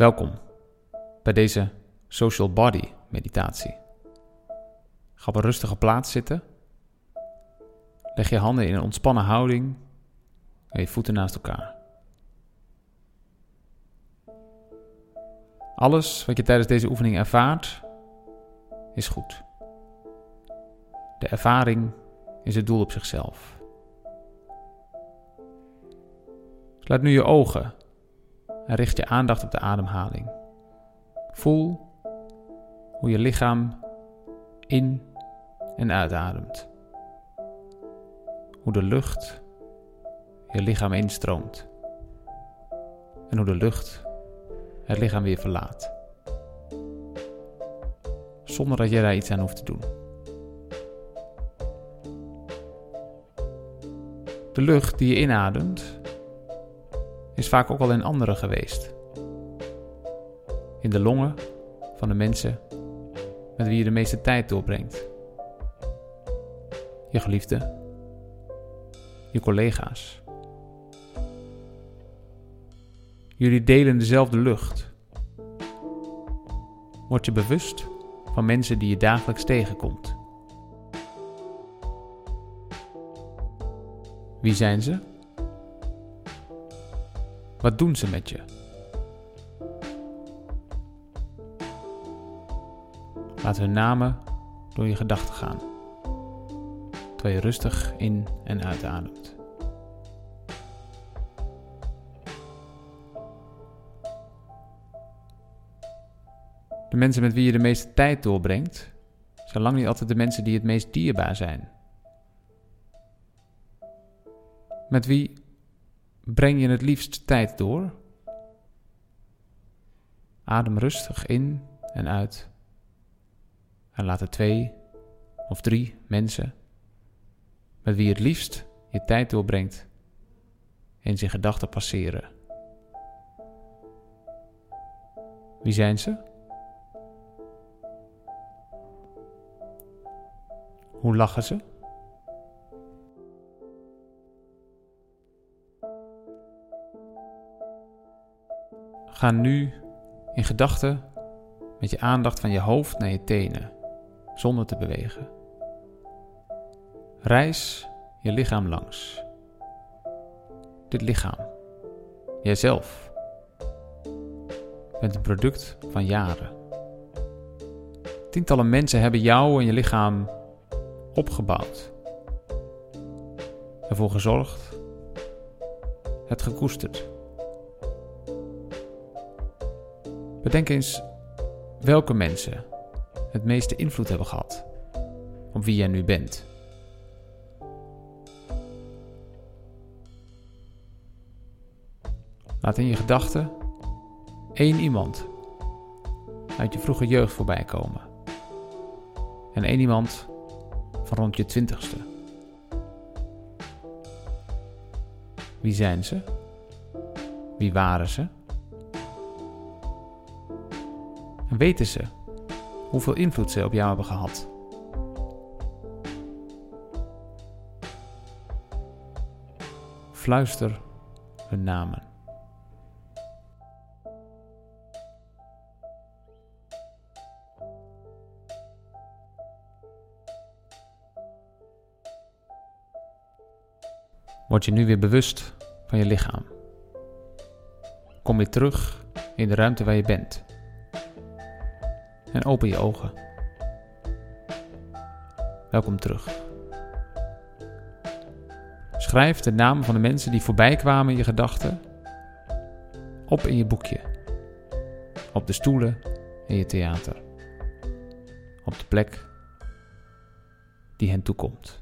Welkom bij deze Social Body meditatie. Ga op een rustige plaats zitten. Leg je handen in een ontspannen houding en je voeten naast elkaar. Alles wat je tijdens deze oefening ervaart, is goed. De ervaring is het doel op zichzelf. Sluit nu je ogen en richt je aandacht op de ademhaling. Voel hoe je lichaam in en uitademt. Hoe de lucht je lichaam instroomt. En hoe de lucht het lichaam weer verlaat. Zonder dat je daar iets aan hoeft te doen. De lucht die je inademt is vaak ook al in anderen geweest. In de longen van de mensen met wie je de meeste tijd doorbrengt. Je geliefde, je collega's. Jullie delen dezelfde lucht. Word je bewust van mensen die je dagelijks tegenkomt. Wie zijn ze? Wat doen ze met je? Laat hun namen door je gedachten gaan, terwijl je rustig in en uitademt. De mensen met wie je de meeste tijd doorbrengt, zijn lang niet altijd de mensen die het meest dierbaar zijn. Met wie breng je het liefst tijd door? Adem rustig in en uit. En laat er twee of drie mensen met wie je het liefst je tijd doorbrengt in zijn gedachten passeren. Wie zijn ze? Hoe lachen ze? Ga nu in gedachten met je aandacht van je hoofd naar je tenen, zonder te bewegen. Reis je lichaam langs. Dit lichaam, jijzelf, bent een product van jaren. Tientallen mensen hebben jou en je lichaam opgebouwd, ervoor gezorgd, het gekoesterd. Bedenk eens welke mensen het meeste invloed hebben gehad op wie jij nu bent. Laat in je gedachten één iemand uit je vroege jeugd voorbij komen. En één iemand van rond je twintigste. Wie zijn ze? Wie waren ze? En weten ze hoeveel invloed ze op jou hebben gehad? Fluister hun namen. Word je nu weer bewust van je lichaam. Kom weer terug in de ruimte waar je bent en open je ogen. Welkom terug. Schrijf de namen van de mensen die voorbij kwamen in je gedachten op in je boekje. Op de stoelen in je theater. Op de plek die hen toekomt.